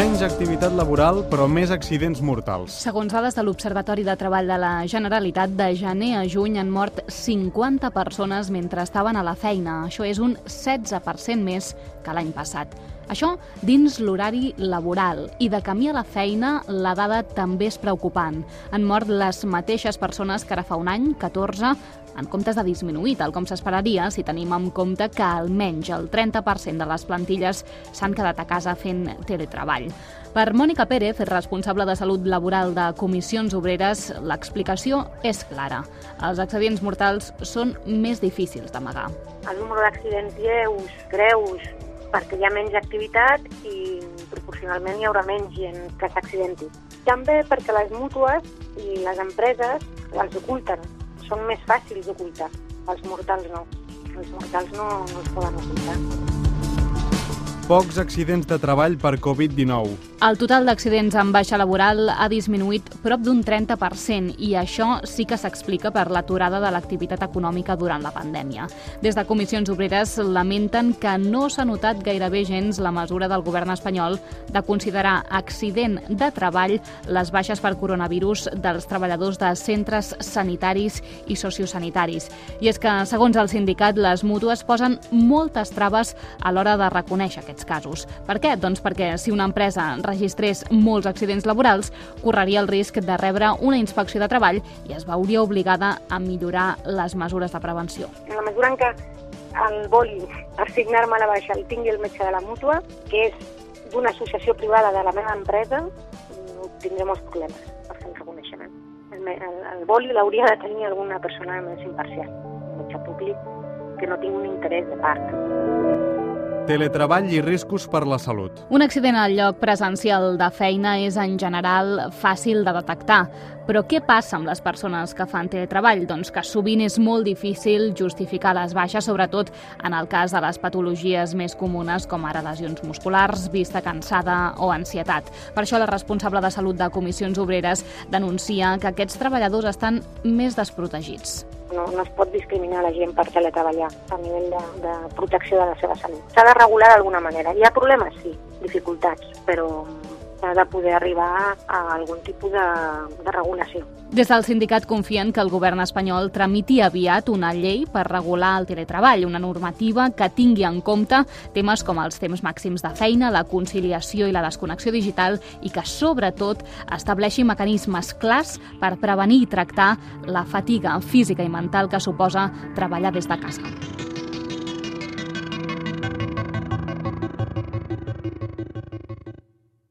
Menys activitat laboral, però més accidents mortals. Segons dades de l'Observatori de Treball de la Generalitat, de gener a juny han mort 50 persones mentre estaven a la feina. Això és un 16% més que l'any passat. Això dins l'horari laboral i de camí a la feina la dada també és preocupant. Han mort les mateixes persones que ara fa un any, 14, en comptes de disminuir, tal com s'esperaria si tenim en compte que almenys el 30% de les plantilles s'han quedat a casa fent teletreball. Per Mònica Pérez, responsable de Salut Laboral de Comissions Obreres, l'explicació és clara. Els accidents mortals són més difícils d'amagar. El número d'accidents lleus, greus, perquè hi ha menys activitat i proporcionalment hi haurà menys gent que s'accidenti. També perquè les mútues i les empreses els oculten, són més fàcils d'ocultar. Els mortals no. Els mortals no, no els poden ocultar. Pocs accidents de treball per Covid-19. El total d'accidents amb baixa laboral ha disminuït prop d'un 30% i això sí que s'explica per l'aturada de l'activitat econòmica durant la pandèmia. Des de Comissions Obreres lamenten que no s'ha notat gairebé gens la mesura del govern espanyol de considerar accident de treball les baixes per coronavirus dels treballadors de centres sanitaris i sociosanitaris. I és que, segons el sindicat, les mútues posen moltes traves a l'hora de reconèixer aquests casos. Per què? Doncs perquè si una empresa registrés molts accidents laborals, correria el risc de rebre una inspecció de treball i es veuria obligada a millorar les mesures de prevenció. En la mesura en què el boli per signar-me la baixa el tingui el metge de la mútua, que és d'una associació privada de la meva empresa, tindré molts problemes per fer el reconeixement. El, el, el boli l'hauria de tenir alguna persona més imparcial, un metge públic que no tingui un interès de part. Teletreball i riscos per la salut. Un accident al lloc presencial de feina és en general fàcil de detectar, però què passa amb les persones que fan teletreball? Doncs que sovint és molt difícil justificar les baixes, sobretot en el cas de les patologies més comunes com ara lesions musculars, vista cansada o ansietat. Per això la responsable de salut de Comissions Obreres denuncia que aquests treballadors estan més desprotegits no, no es pot discriminar la gent per teletreballar a nivell de, de protecció de la seva salut. S'ha de regular d'alguna manera. Hi ha problemes? Sí, dificultats, però de poder arribar a algun tipus de, de regulació. Des del sindicat confien que el govern espanyol tramiti aviat una llei per regular el teletreball, una normativa que tingui en compte temes com els temps màxims de feina, la conciliació i la desconnexió digital i que, sobretot, estableixi mecanismes clars per prevenir i tractar la fatiga física i mental que suposa treballar des de casa.